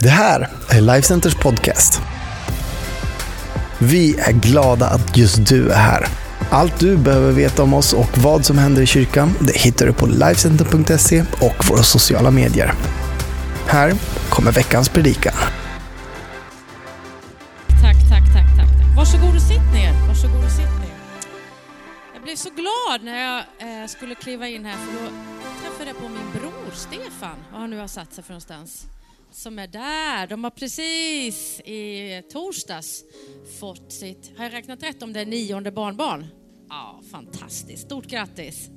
Det här är Lifecenters podcast. Vi är glada att just du är här. Allt du behöver veta om oss och vad som händer i kyrkan det hittar du på Lifecenter.se och våra sociala medier. Här kommer veckans predikan. Tack, tack, tack, tack. Varsågod och sitt ner. Varsågod och sitt ner. Jag blev så glad när jag eh, skulle kliva in här för då träffade jag på min bror Stefan, var han nu har satt sig för någonstans. Som är där. De har precis i torsdags fått sitt, har jag räknat rätt om det är nionde barnbarn? Ja, fantastiskt. Stort grattis.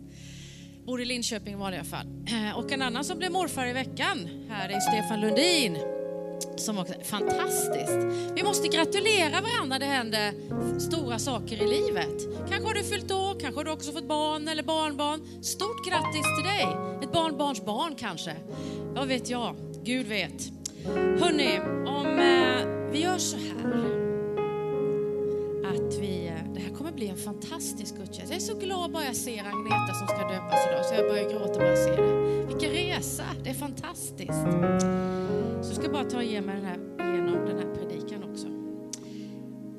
Bor i Linköping i vanliga fall. Och en annan som blev morfar i veckan här är Stefan Lundin som också fantastiskt. Vi måste gratulera varandra, det händer stora saker i livet. Kanske har du fyllt år, kanske har du också fått barn eller barnbarn. Stort grattis till dig! Ett barnbarns barn kanske. Vad vet jag? Gud vet. Hörni, om eh, vi gör så här att vi, eh, det här kommer bli en fantastisk gudstjänst. Jag är så glad bara jag ser Agneta som ska döpas idag så jag börjar gråta bara jag ser det. Vilken resa, det är fantastiskt. Så jag ska bara ta och ge mig den här, igenom den här predikan också.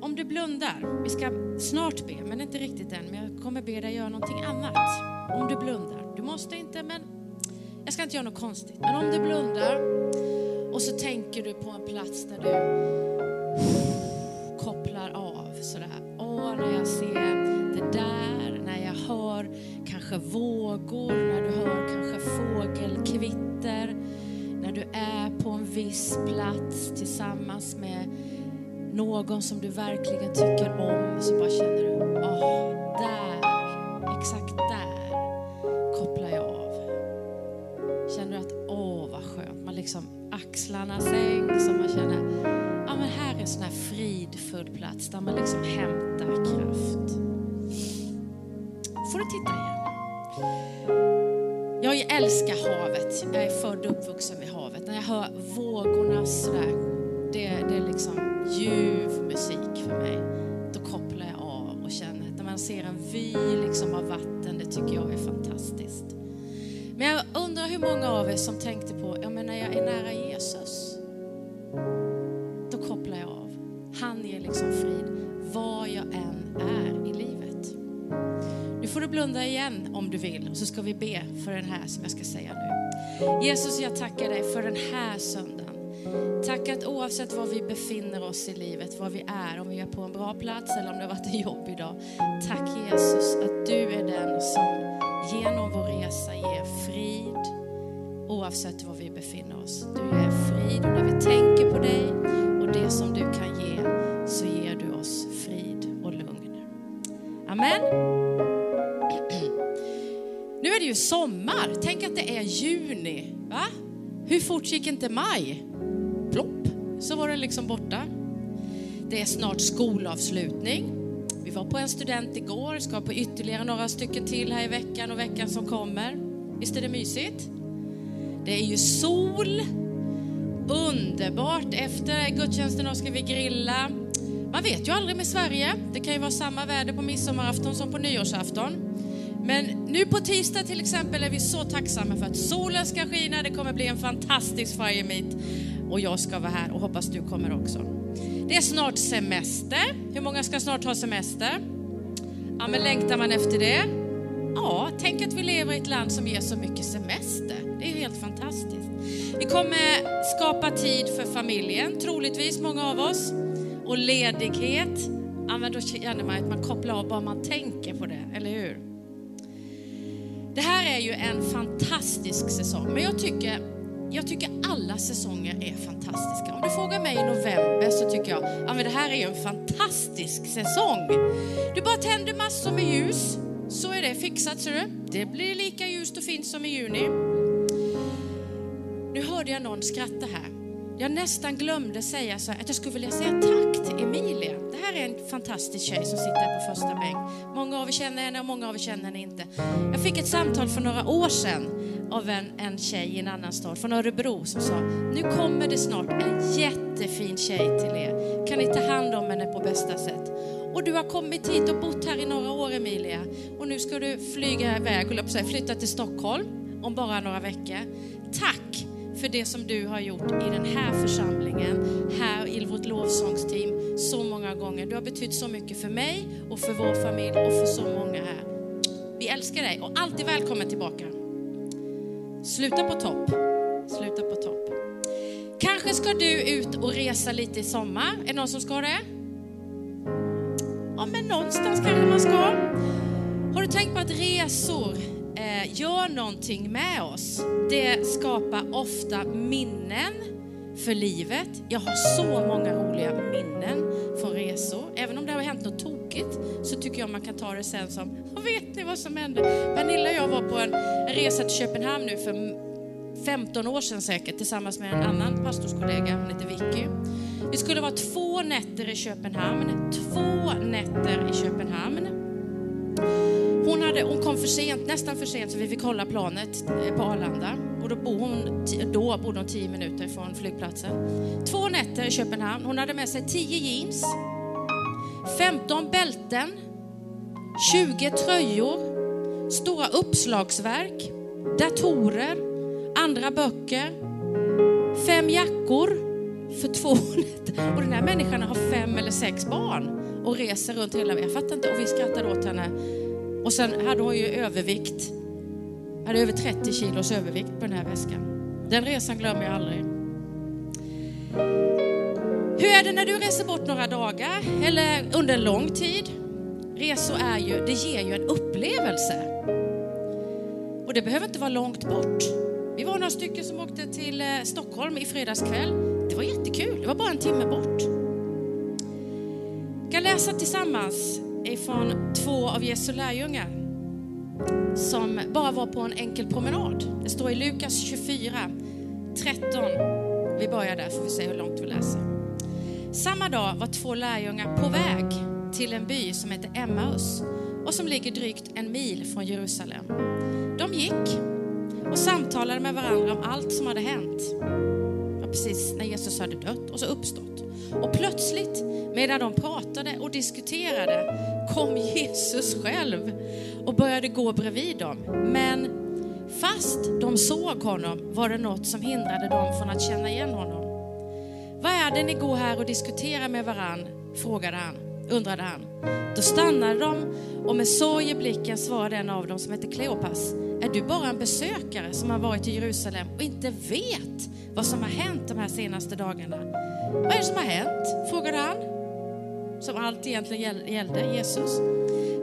Om du blundar, vi ska snart be, men inte riktigt än, men jag kommer be dig göra någonting annat. Om du blundar, du måste inte, men jag ska inte göra något konstigt. Men om du blundar och så tänker du på en plats där du kopplar av sådär. Åh, när jag ser det där, när jag hör kanske vågor, när du hör kanske fågelkvitter, när du är på en viss plats tillsammans med någon som du verkligen tycker om, så bara känner du, åh, där, exakt där liksom axlarna sänks och man känner, ja men här är en sån här fridfull plats där man liksom hämtar kraft. Får du titta igen. Jag älskar havet. Jag är född och uppvuxen vid havet. När jag hör vågorna sådär, det, det är liksom ljuv musik för mig. Då kopplar jag av och känner när man ser en vy liksom av vatten, det tycker jag är fantastiskt. Jag undrar hur många av er som tänkte på, ja men när jag är nära Jesus, då kopplar jag av. Han ger liksom frid, var jag än är i livet. Nu får du blunda igen om du vill och så ska vi be för den här som jag ska säga nu. Jesus, jag tackar dig för den här söndagen. Tack att oavsett var vi befinner oss i livet, var vi är, om vi är på en bra plats eller om det har varit en jobbig dag. Tack Jesus att du är den som genom vår resa ger frid oavsett var vi befinner oss. Du ger frid och när vi tänker på dig och det som du kan ge så ger du oss frid och lugn. Amen. Nu är det ju sommar. Tänk att det är juni. Va? Hur fort gick inte maj? Plopp, så var den liksom borta. Det är snart skolavslutning. Vi var på en student igår, ska på ytterligare några stycken till här i veckan och veckan som kommer. Visst är det mysigt? Det är ju sol, underbart. Efter gudstjänsten ska vi grilla. Man vet ju aldrig med Sverige. Det kan ju vara samma väder på midsommarafton som på nyårsafton. Men nu på tisdag till exempel är vi så tacksamma för att solen ska skina. Det kommer bli en fantastisk fire meet och jag ska vara här och hoppas du kommer också. Det är snart semester. Hur många ska snart ha semester? Ja, men längtar man efter det? Ja, tänk att vi lever i ett land som ger så mycket semester. Det är helt fantastiskt. Vi kommer skapa tid för familjen, troligtvis många av oss. Och ledighet, ja, men då känner man att man kopplar av bara man tänker på det, eller hur? Det här är ju en fantastisk säsong, men jag tycker, jag tycker alla säsonger är fantastiska. Om du frågar mig i november så tycker jag, ja det här är ju en fantastisk säsong. Du bara tänder massor med ljus, så är det fixat ser du. Det blir lika ljust och fint som i juni. Nu hörde jag någon skratta här. Jag nästan glömde säga så här, att jag skulle vilja säga tack till Emilia. Det här är en fantastisk tjej som sitter här på första bänk. Många av er känner henne och många av er känner henne inte. Jag fick ett samtal för några år sedan av en, en tjej i en annan stad, från Örebro, som sa nu kommer det snart en jättefin tjej till er. Kan ni ta hand om henne på bästa sätt? Och du har kommit hit och bott här i några år Emilia. Och nu ska du flyga iväg, och flytta till Stockholm om bara några veckor. Tack för det som du har gjort i den här församlingen, här i vårt lovsångsteam så många gånger. Du har betytt så mycket för mig och för vår familj och för så många här. Vi älskar dig och alltid välkommen tillbaka. Sluta på topp. Sluta på topp. Kanske ska du ut och resa lite i sommar. Är det någon som ska det? Ja, men någonstans kanske man ska. Har du tänkt på att resor eh, gör någonting med oss? Det skapar ofta minnen för livet. Jag har så många roliga minnen från resor. Även om det har hänt något tokigt så tycker jag man kan ta det sen som, vet ni vad som hände? Pernilla och jag var på en, en resa till Köpenhamn nu för 15 år sedan säkert tillsammans med en annan pastorskollega, hon heter Vicky. Vi skulle vara två nätter i Köpenhamn, två nätter i Köpenhamn. Hon, hade, hon kom för sent, nästan för sent, så vi fick hålla planet eh, på Arlanda. Och då, bor hon, då bodde hon tio minuter från flygplatsen. Två nätter i Köpenhamn. Hon hade med sig 10 jeans, 15 bälten, 20 tröjor, stora uppslagsverk, datorer, andra böcker, fem jackor för två nätter. Och den här människan har fem eller sex barn och reser runt hela Jag fattar inte. Och vi skrattade åt henne. Och sen hade hon ju övervikt. Hade över 30 kilos övervikt på den här väskan. Den resan glömmer jag aldrig. Hur är det när du reser bort några dagar eller under en lång tid? Resor är ju, det ger ju en upplevelse. Och det behöver inte vara långt bort. Vi var några stycken som åkte till eh, Stockholm i fredags kväll. Det var jättekul, det var bara en timme bort. Vi kan läsa tillsammans ifrån två av Jesu lärjungar som bara var på en enkel promenad. Det står i Lukas 24, 13. Vi börjar där får vi se hur långt vi läser. Samma dag var två lärjungar på väg till en by som heter Emmaus och som ligger drygt en mil från Jerusalem. De gick och samtalade med varandra om allt som hade hänt. Ja, precis när Jesus hade dött och så uppstått. Och plötsligt, medan de pratade och diskuterade, kom Jesus själv och började gå bredvid dem. Men fast de såg honom var det något som hindrade dem från att känna igen honom. Vad är det ni går här och diskuterar med varann? frågade han, undrade han. Då stannade de och med sorg i blicken svarade en av dem som hette Kleopas. Är du bara en besökare som har varit i Jerusalem och inte vet vad som har hänt de här senaste dagarna? Vad är det som har hänt? frågade han. Som allt egentligen gällde Jesus.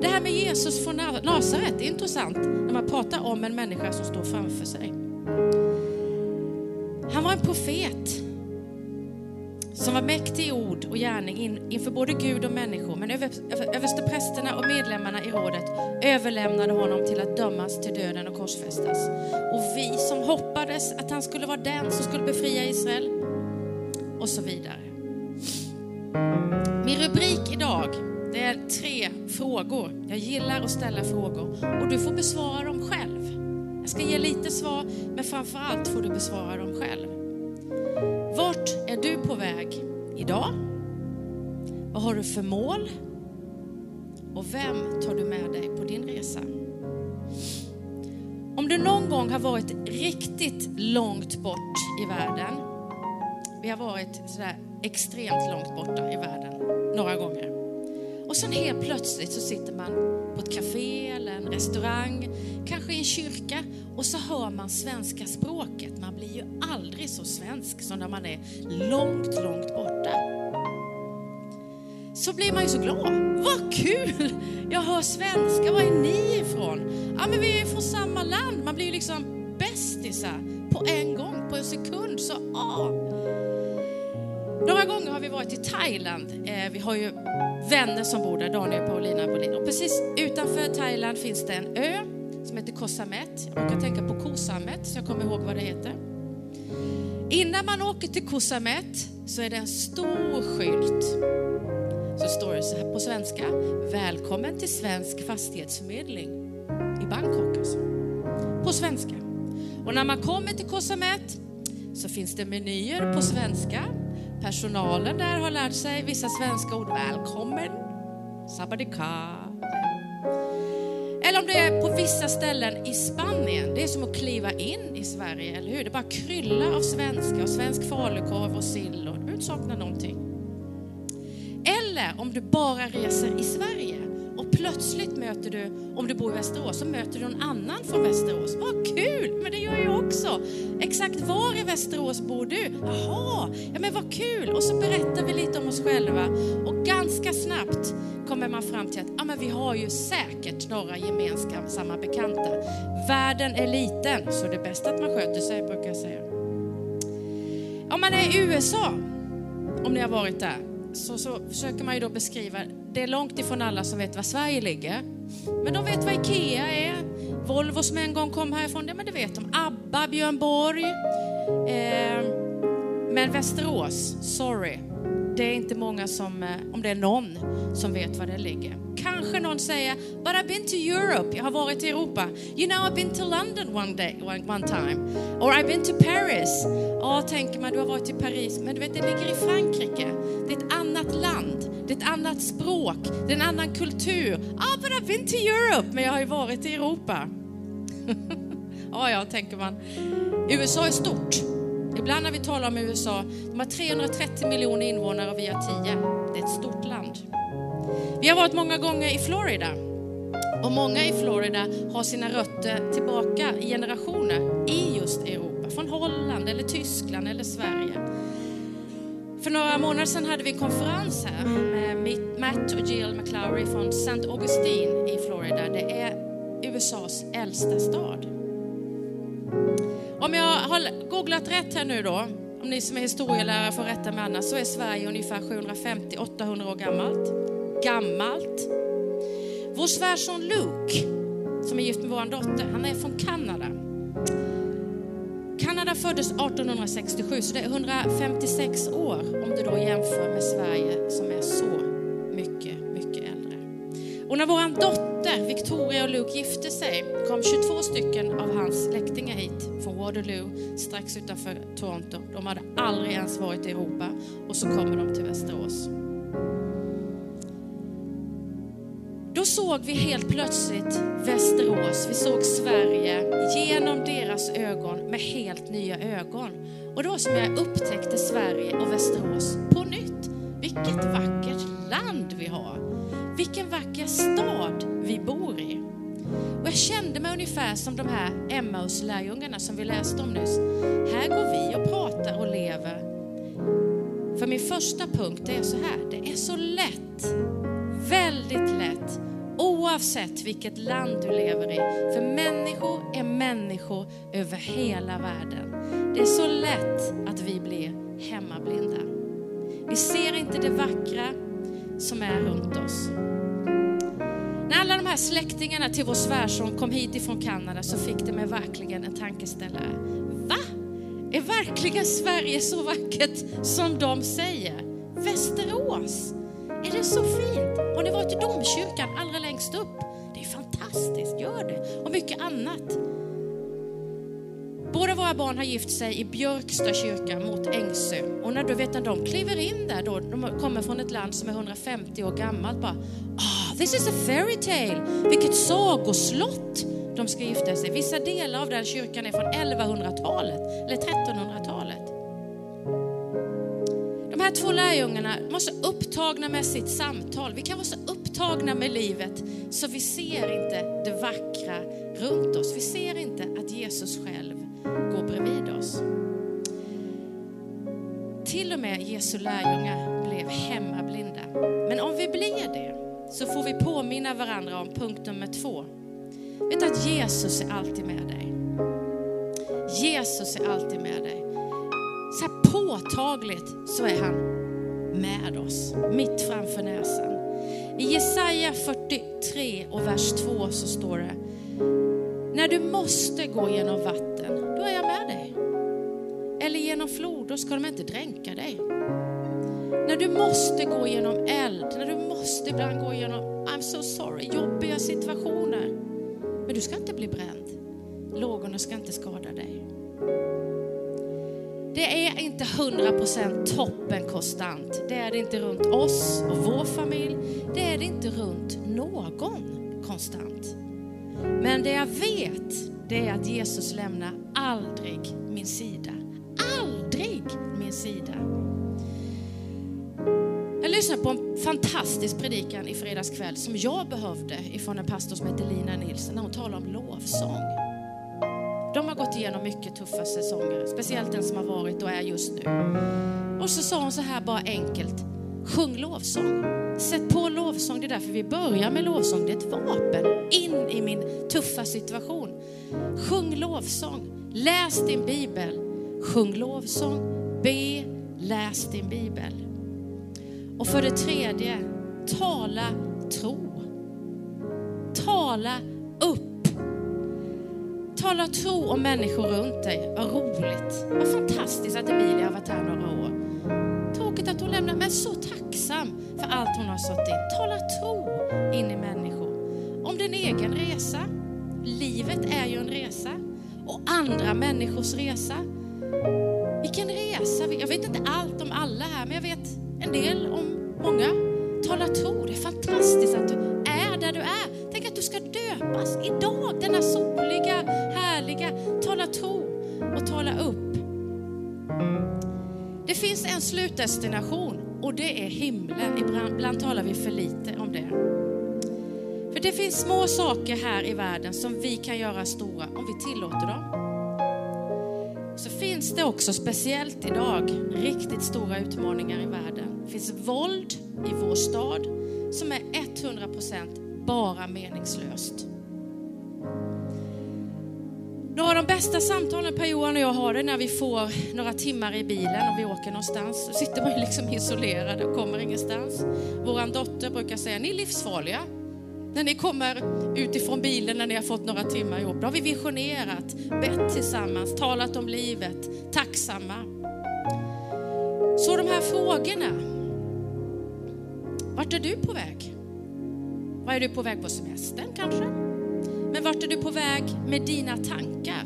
Det här med Jesus från Nasaret är intressant när man pratar om en människa som står framför sig. Han var en profet som var mäktig i ord och gärning inför både Gud och människor. Men översteprästerna och medlemmarna i rådet överlämnade honom till att dömas till döden och korsfästas. Och vi som hoppades att han skulle vara den som skulle befria Israel och så vidare. Min rubrik idag det är tre frågor. Jag gillar att ställa frågor och du får besvara dem själv. Jag ska ge lite svar, men framför allt får du besvara dem själv. Vart är du på väg idag? Vad har du för mål? Och vem tar du med dig på din resa? Om du någon gång har varit riktigt långt bort i världen, vi har varit sådär extremt långt borta i världen några gånger. Och sen helt plötsligt så sitter man på ett café eller en restaurang, kanske i en kyrka och så hör man svenska språket. Man blir ju aldrig så svensk som när man är långt, långt borta. Så blir man ju så glad. Vad kul! Jag hör svenska. Var är ni ifrån? Ja, men vi är från samma land. Man blir ju liksom bästisar på en gång, på en sekund. Så, ah. Några gånger har vi varit i Thailand. Eh, vi har ju vänner som bor där, Daniel, Paulina och Bolin. Och precis utanför Thailand finns det en ö som heter Koh Samet. Jag brukar tänka på Koh Samet, så jag kommer ihåg vad det heter. Innan man åker till Koh Samet så är det en stor skylt. Så står det så här på svenska. Välkommen till Svensk fastighetsförmedling i Bangkok alltså. På svenska. Och när man kommer till Koh Samet så finns det menyer på svenska Personalen där har lärt sig vissa svenska ord. Välkommen, sabadika. Eller om det är på vissa ställen i Spanien. Det är som att kliva in i Sverige, eller hur? Det bara kryllar av svenska och svensk falukorv och sill och du behöver inte sakna någonting. Eller om du bara reser i Sverige plötsligt möter du, om du bor i Västerås, så möter du någon annan från Västerås. Vad kul! Men det gör jag också. Exakt var i Västerås bor du? Jaha, ja men vad kul! Och så berättar vi lite om oss själva och ganska snabbt kommer man fram till att ja, men vi har ju säkert några gemensamma bekanta. Världen är liten, så det är bäst att man sköter sig, brukar jag säga. Om man är i USA, om ni har varit där, så, så försöker man ju då beskriva, det är långt ifrån alla som vet var Sverige ligger. Men de vet vad IKEA är. Volvo som en gång kom härifrån, det, men det vet de. ABBA, Björn Borg. Eh, men Västerås, sorry. Det är inte många som, eh, om det är någon, som vet var det ligger. Kanske någon säger, but I've been to Europe, jag har varit i Europa. You know I've been to London one day, one, one time. Or I've been to Paris. Ja, tänker man, du har varit i Paris, men du vet det ligger i Frankrike. Det är ett annat land, det är ett annat språk, det är en annan kultur. Ja, ah, but I've been to Europe, men jag har ju varit i Europa. ja, ja, tänker man. USA är stort. Ibland när vi talar om USA, de har 330 miljoner invånare och vi har 10. Det är ett stort land. Vi har varit många gånger i Florida. Och många i Florida har sina rötter tillbaka i generationer i just Europa. Från Holland, eller Tyskland eller Sverige. För några månader sedan hade vi en konferens här med Matt och Jill McClowry från St. Augustine i Florida. Det är USAs äldsta stad. Om jag har googlat rätt här nu då, om ni som är historielärare får rätta mig annars, så är Sverige ungefär 750-800 år gammalt. Gammalt. Vår svärson Luke, som är gift med vår dotter, han är från Kanada. Kanada föddes 1867, så det är 156 år om du då jämför med Sverige som är så mycket, mycket äldre. Och när vår dotter Victoria och Luke gifte sig kom 22 stycken av hans släktingar hit Waterloo strax utanför Toronto. De hade aldrig ens varit i Europa och så kommer de till Västerås. Då såg vi helt plötsligt Västerås, vi såg Sverige genom deras ögon med helt nya ögon. Och det var som jag upptäckte Sverige och Västerås på nytt. Vilket vackert land vi har. Vilken vacker stad vi bor i. Och jag kände mig ungefär som de här Emmaus-lärjungarna som vi läste om nyss. Här går vi och pratar och lever. För min första punkt är så här, det är så lätt, väldigt lätt, oavsett vilket land du lever i. För människor är människor över hela världen. Det är så lätt att vi blir hemmablinda. Vi ser inte det vackra som är runt oss. När alla de här släktingarna till vår svärson kom hit ifrån Kanada så fick det mig verkligen en tankeställare. Va? Är verkligen Sverige så vackert som de säger? Västerås, är det så fint? Har ni varit i domkyrkan allra längst upp? Det är fantastiskt, gör det. Och mycket annat. Båda våra barn har gift sig i Björksta kyrka mot Ängsö. Och när du vet när de kliver in där, då, de kommer från ett land som är 150 år gammalt, bara this is a fairy tale. Vilket sagoslott de ska gifta sig. Vissa delar av den kyrkan är från 1100-talet eller 1300-talet. De här två lärjungarna var så upptagna med sitt samtal. Vi kan vara så upptagna med livet så vi ser inte det vackra runt oss. Vi ser inte att Jesus själv går bredvid oss. Till och med Jesu lärjungar blev hemmablinda. Men om vi blir det så får vi påminna varandra om punkt nummer två. Vet att Jesus är alltid med dig. Jesus är alltid med dig. Så här påtagligt så är han med oss, mitt framför näsan. I Jesaja 43 och vers 2 så står det, när du måste gå genom vatten, då är jag med dig. Eller genom flod, då ska de inte dränka dig. När du måste gå genom eld, när du måste ibland gå igenom, I'm so sorry, jobbiga situationer. Men du ska inte bli bränd. Lågorna ska inte skada dig. Det är inte 100% toppen konstant. Det är det inte runt oss och vår familj. Det är det inte runt någon konstant. Men det jag vet, det är att Jesus lämnar aldrig min sida. Aldrig min sida. Jag lyssnade på en fantastisk predikan i fredags kväll som jag behövde ifrån en pastor som heter Lina Nilsson när hon talar om lovsång. De har gått igenom mycket tuffa säsonger, speciellt den som har varit och är just nu. Och så sa hon så här bara enkelt, sjung lovsång. Sätt på lovsång, det är därför vi börjar med lovsång. Det är ett vapen in i min tuffa situation. Sjung lovsång, läs din bibel, sjung lovsång, be, läs din bibel. Och för det tredje, tala tro. Tala upp. Tala tro om människor runt dig. Vad roligt. Vad fantastiskt att Emilia har varit här några år. Tråkigt att hon lämnar, men så tacksam för allt hon har satt in. Tala tro in i människor. Om din egen resa. Livet är ju en resa. Och andra människors resa. Vilken resa. Jag vet inte allt om alla här, men jag vet en del om många. Tala tro. Det är fantastiskt att du är där du är. Tänk att du ska döpas idag, denna soliga, härliga. Tala tro och tala upp. Det finns en slutdestination och det är himlen. Ibland talar vi för lite om det. För det finns små saker här i världen som vi kan göra stora om vi tillåter dem. Så finns det också, speciellt idag, riktigt stora utmaningar i världen. Det finns våld i vår stad som är 100% bara meningslöst. Några av de bästa samtalen Per Johan och jag har det när vi får några timmar i bilen och vi åker någonstans. Då sitter man liksom isolerad och kommer ingenstans. Vår dotter brukar säga, ni är livsfarliga. När ni kommer utifrån bilen när ni har fått några timmar ihop. Då har vi visionerat, bett tillsammans, talat om livet, tacksamma. Så de här frågorna. Vart är du på väg? Var är du på väg på semestern kanske? Men vart är du på väg med dina tankar?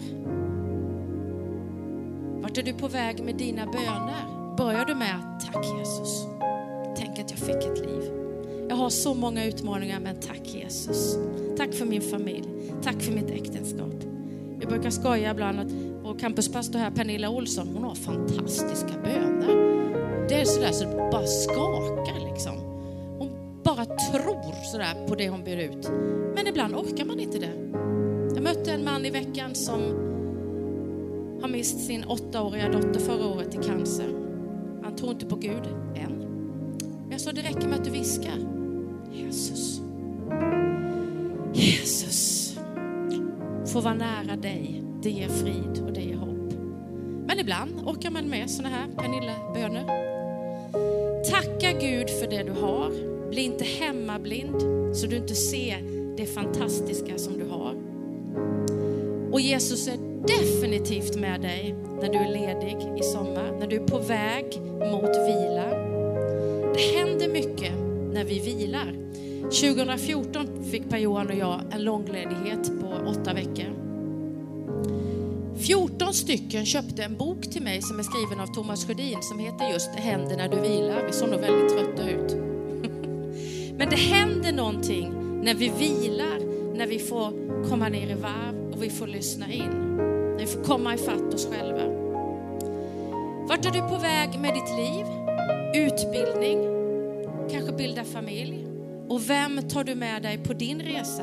Vart är du på väg med dina böner? Börjar du med att tack Jesus, tänk att jag fick ett liv. Jag har så många utmaningar, men tack Jesus. Tack för min familj. Tack för mitt äktenskap. Jag brukar skoja ibland att vår campuspastor här, Pernilla Olsson, hon har fantastiska böner. Det är sådär så det bara skakar liksom. Hon bara tror sådär på det hon ber ut. Men ibland orkar man inte det. Jag mötte en man i veckan som har mist sin åttaåriga dotter förra året i cancer. Han tror inte på Gud än. Jag sa, det räcker med att du viskar. Jesus. Jesus. Få vara nära dig. Det ger frid och det ger hopp. Men ibland orkar man med sådana här Pernilla-böner. Tacka Gud för det du har. Bli inte hemmablind så du inte ser det fantastiska som du har. Och Jesus är definitivt med dig när du är ledig i sommar, när du är på väg mot vila. Det händer mycket när vi vilar. 2014 fick Per-Johan och jag en långledighet på åtta veckor. 14 stycken köpte en bok till mig som är skriven av Thomas Sjödin som heter just händer när du vilar. Vi såg nog väldigt trötta ut. Men det händer någonting när vi vilar, när vi får komma ner i varv och vi får lyssna in. När vi får komma ifatt oss själva. Vart är du på väg med ditt liv? Utbildning? Bilda familj? Och vem tar du med dig på din resa?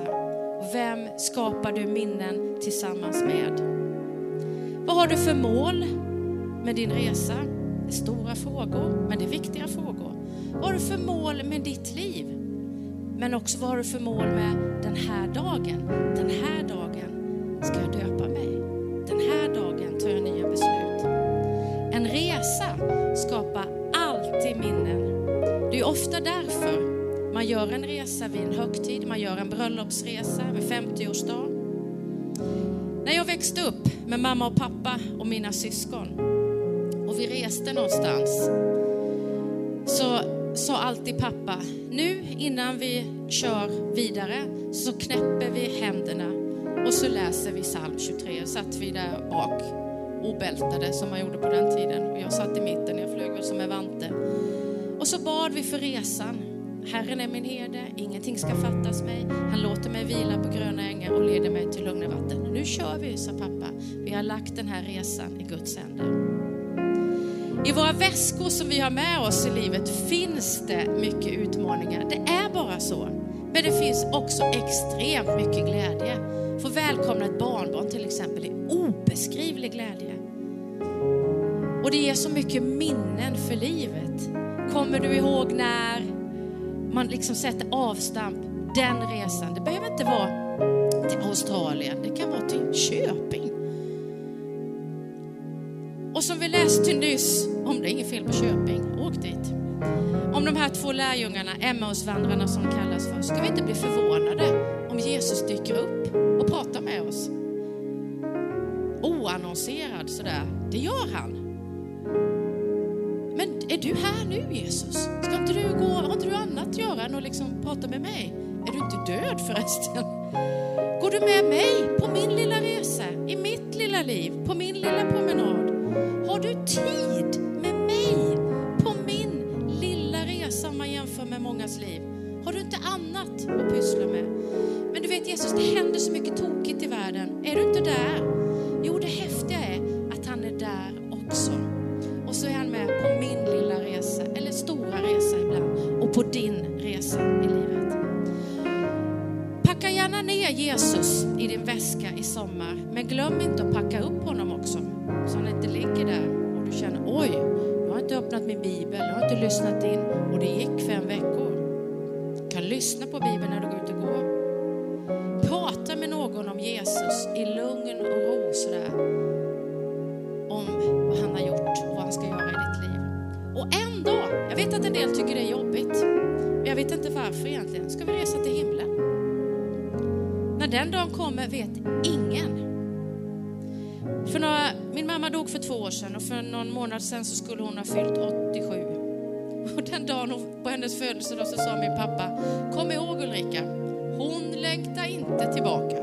Och vem skapar du minnen tillsammans med? Vad har du för mål med din resa? Det är stora frågor, men det är viktiga frågor. Vad har du för mål med ditt liv? Men också vad har du för mål med den här dagen? Den här dagen ska jag döpa mig. Den här dagen tar jag nya beslut. En resa skapar alltid minnen. Det är ofta därför man gör en resa vid en högtid, man gör en bröllopsresa vid 50-årsdag. När jag växte upp med mamma och pappa och mina syskon och vi reste någonstans så sa alltid pappa, nu innan vi kör vidare så knäpper vi händerna och så läser vi psalm 23. Satt vi där bak obältade som man gjorde på den tiden och jag satt i mitten, jag flög väl som en vante. Och så bad vi för resan Herren är min herde, ingenting ska fattas mig. Han låter mig vila på gröna ängar och leder mig till lugna vatten. Nu kör vi, sa pappa. Vi har lagt den här resan i Guds händer. I våra väskor som vi har med oss i livet finns det mycket utmaningar. Det är bara så. Men det finns också extremt mycket glädje. Få välkomna ett barnbarn till exempel är obeskrivlig glädje. Och det ger så mycket minnen för livet. Kommer du ihåg när man liksom sätter avstamp, den resan. Det behöver inte vara till Australien, det kan vara till Köping. Och som vi läste nyss, om det är inget fel på Köping, åk dit. Om de här två lärjungarna, Emmausvandrarna som kallas för, ska vi inte bli förvånade om Jesus dyker upp och pratar med oss? Oannonserad sådär, det gör han. Är du här nu Jesus? Ska inte du gå, har inte du annat att göra än att liksom prata med mig? Är du inte död förresten? Går du med mig på min lilla resa, i mitt lilla liv, på min lilla promenad? Har du tid med mig på min lilla resa om man jämför med mångas liv? Har du inte annat att pyssla med? Men du vet Jesus, det händer så mycket tokigt i världen. Är du inte där? Glöm inte att packa upp honom också, så han inte ligger där och du känner oj, jag har inte öppnat min bibel, jag har inte lyssnat in och det gick fem veckor. Du kan lyssna på bibeln när du går ut och går. Prata med någon om Jesus i lugn och ro sådär. Om vad han har gjort och vad han ska göra i ditt liv. Och en dag, jag vet att en del tycker det är jobbigt, men jag vet inte varför egentligen, ska vi resa till himlen. När den dagen kommer vet ingen. För några, min mamma dog för två år sedan och för någon månad sedan så skulle hon ha fyllt 87. Och den dagen på hennes födelsedag så sa min pappa, kom ihåg Ulrika, hon längtar inte tillbaka.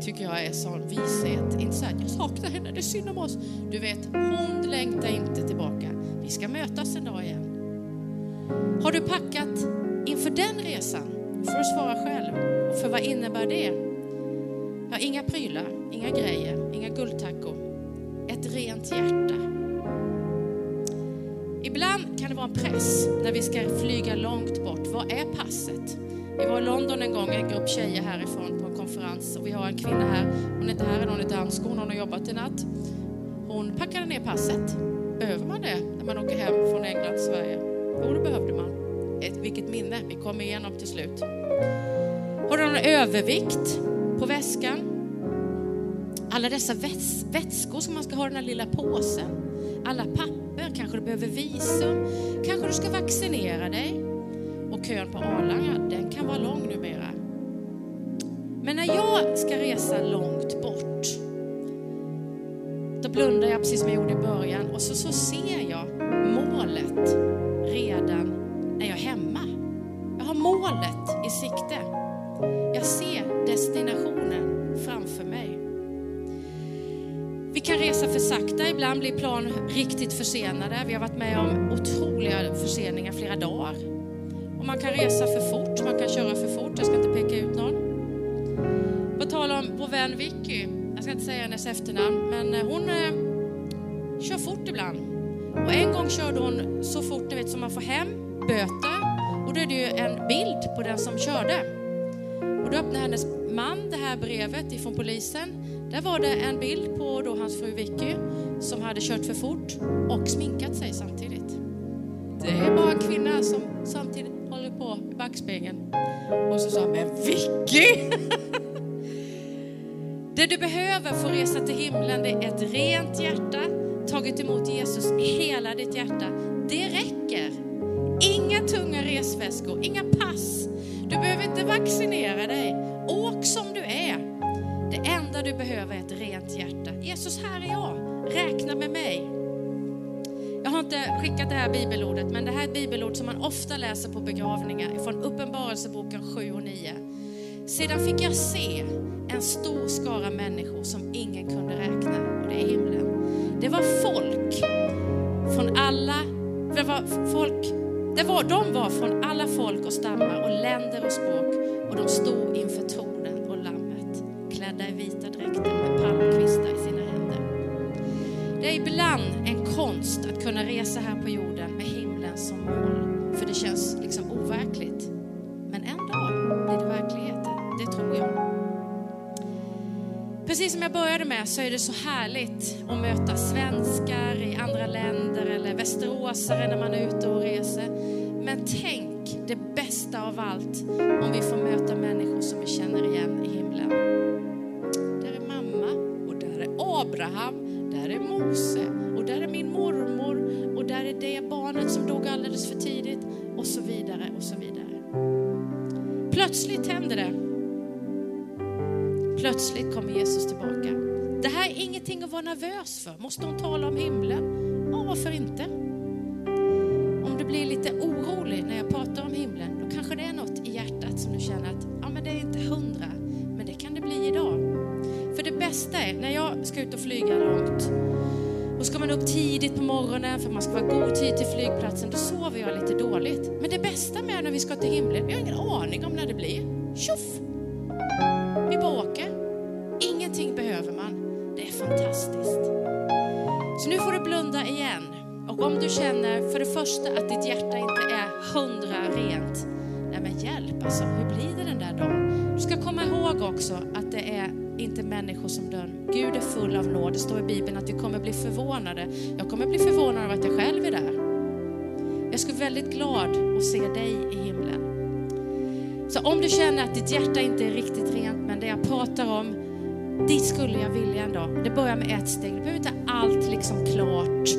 Tycker jag är sån vishet. Inte så att jag saknar henne, det är synd om oss. Du vet, hon längtar inte tillbaka. Vi ska mötas en dag igen. Har du packat inför den resan? Får du svara själv. Och för vad innebär det? Ja, inga prylar, inga grejer, inga guldtackor. Ett rent hjärta. Ibland kan det vara en press när vi ska flyga långt bort. Vad är passet? Vi var i London en gång, en grupp tjejer härifrån på en konferens och vi har en kvinna här. Hon är inte här, hon är dansk, hon har jobbat i natt. Hon packade ner passet. Behöver man det när man åker hem från England till Sverige? Jo, det behövde man. Ett, vilket minne, vi kom igenom till slut. Har du någon övervikt på väskan? Alla dessa väts vätskor som man ska ha i den här lilla påsen. Alla papper, kanske du behöver visum, kanske du ska vaccinera dig. Och kön på Arlanda, den kan vara lång numera. Men när jag ska resa långt bort, då blundar jag precis som jag gjorde i början och så, så ser jag målet sakta, ibland blir plan riktigt försenade. Vi har varit med om otroliga förseningar flera dagar. Och man kan resa för fort, man kan köra för fort. Jag ska inte peka ut någon. På tal om vår vän Vicky, jag ska inte säga hennes efternamn, men eh, hon eh, kör fort ibland. Och en gång körde hon så fort, ni vet, som man får hem böter. Och då är det ju en bild på den som körde. Och då öppnade hennes man det här brevet ifrån polisen. Där var det en bild på då hans fru Vicky som hade kört för fort och sminkat sig samtidigt. Det är bara en kvinna som samtidigt håller på i backspegeln. Och så sa han, men Vicky! Det du behöver för att resa till himlen det är ett rent hjärta, tagit emot Jesus i hela ditt hjärta. Det räcker. Inga tunga resväskor, inga pass. Du behöver inte vaccinera dig du behöver är ett rent hjärta. Jesus, här är jag. Räkna med mig. Jag har inte skickat det här bibelordet, men det här är ett bibelord som man ofta läser på begravningar från Uppenbarelseboken 7 och 9. Sedan fick jag se en stor skara människor som ingen kunde räkna och det är himlen. Det var folk från alla, det var folk Det var, de var från alla folk och stammar och länder och språk och de stod inför konst att kunna resa här på jorden med himlen som mål, för det känns liksom overkligt. Men en dag blir det verklighet, det tror jag. Precis som jag började med så är det så härligt att möta svenskar i andra länder eller västeråsare när man är ute och reser. Men tänk det bästa av allt om vi får möta människor som vi känner igen i himlen. Där är mamma och där är Abraham, och så vidare och så vidare. Plötsligt händer det Plötsligt kommer Jesus tillbaka. Det här är ingenting att vara nervös för. Måste hon tala om himlen? Ja, varför inte? Om du blir lite orolig när jag pratar om himlen, då kanske det är något i hjärtat som du känner att ja, men det är inte hundra, men det kan det bli idag. För det bästa är, när jag ska ut och flyga långt, ska man upp tidigt på morgonen för man ska vara god tid till flygplatsen, då sover jag lite dåligt. Men det bästa med när vi ska till himlen, vi har ingen aning om när det blir. Tjoff! Vi bara åker. Ingenting behöver man. Det är fantastiskt. Så nu får du blunda igen. Och om du känner för det första att ditt hjärta inte är hundra rent. Nej men hjälp alltså, hur blir det den där dagen? Du ska komma ihåg också att det är inte människor som dör. Full av nåd. Det står i Bibeln att vi kommer bli förvånade. Jag kommer bli förvånad av att jag själv är där. Jag skulle bli väldigt glad att se dig i himlen. Så om du känner att ditt hjärta inte är riktigt rent, men det jag pratar om, dit skulle jag vilja en dag. Det börjar med ett steg. Du behöver inte allt liksom klart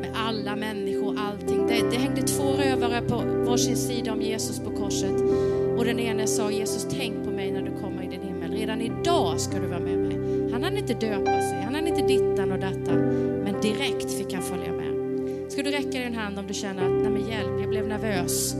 med alla människor, allting. Det, det hängde två rövare på varsin sida om Jesus på korset. Och den ene sa, Jesus tänk på mig när du kommer i din himmel. Redan idag ska du vara med mig. Han hann inte döpa sig, han hann inte dittan och dattan. Men direkt fick han följa med. Ska du räcka din hand om du känner att, nej men hjälp, jag blev nervös.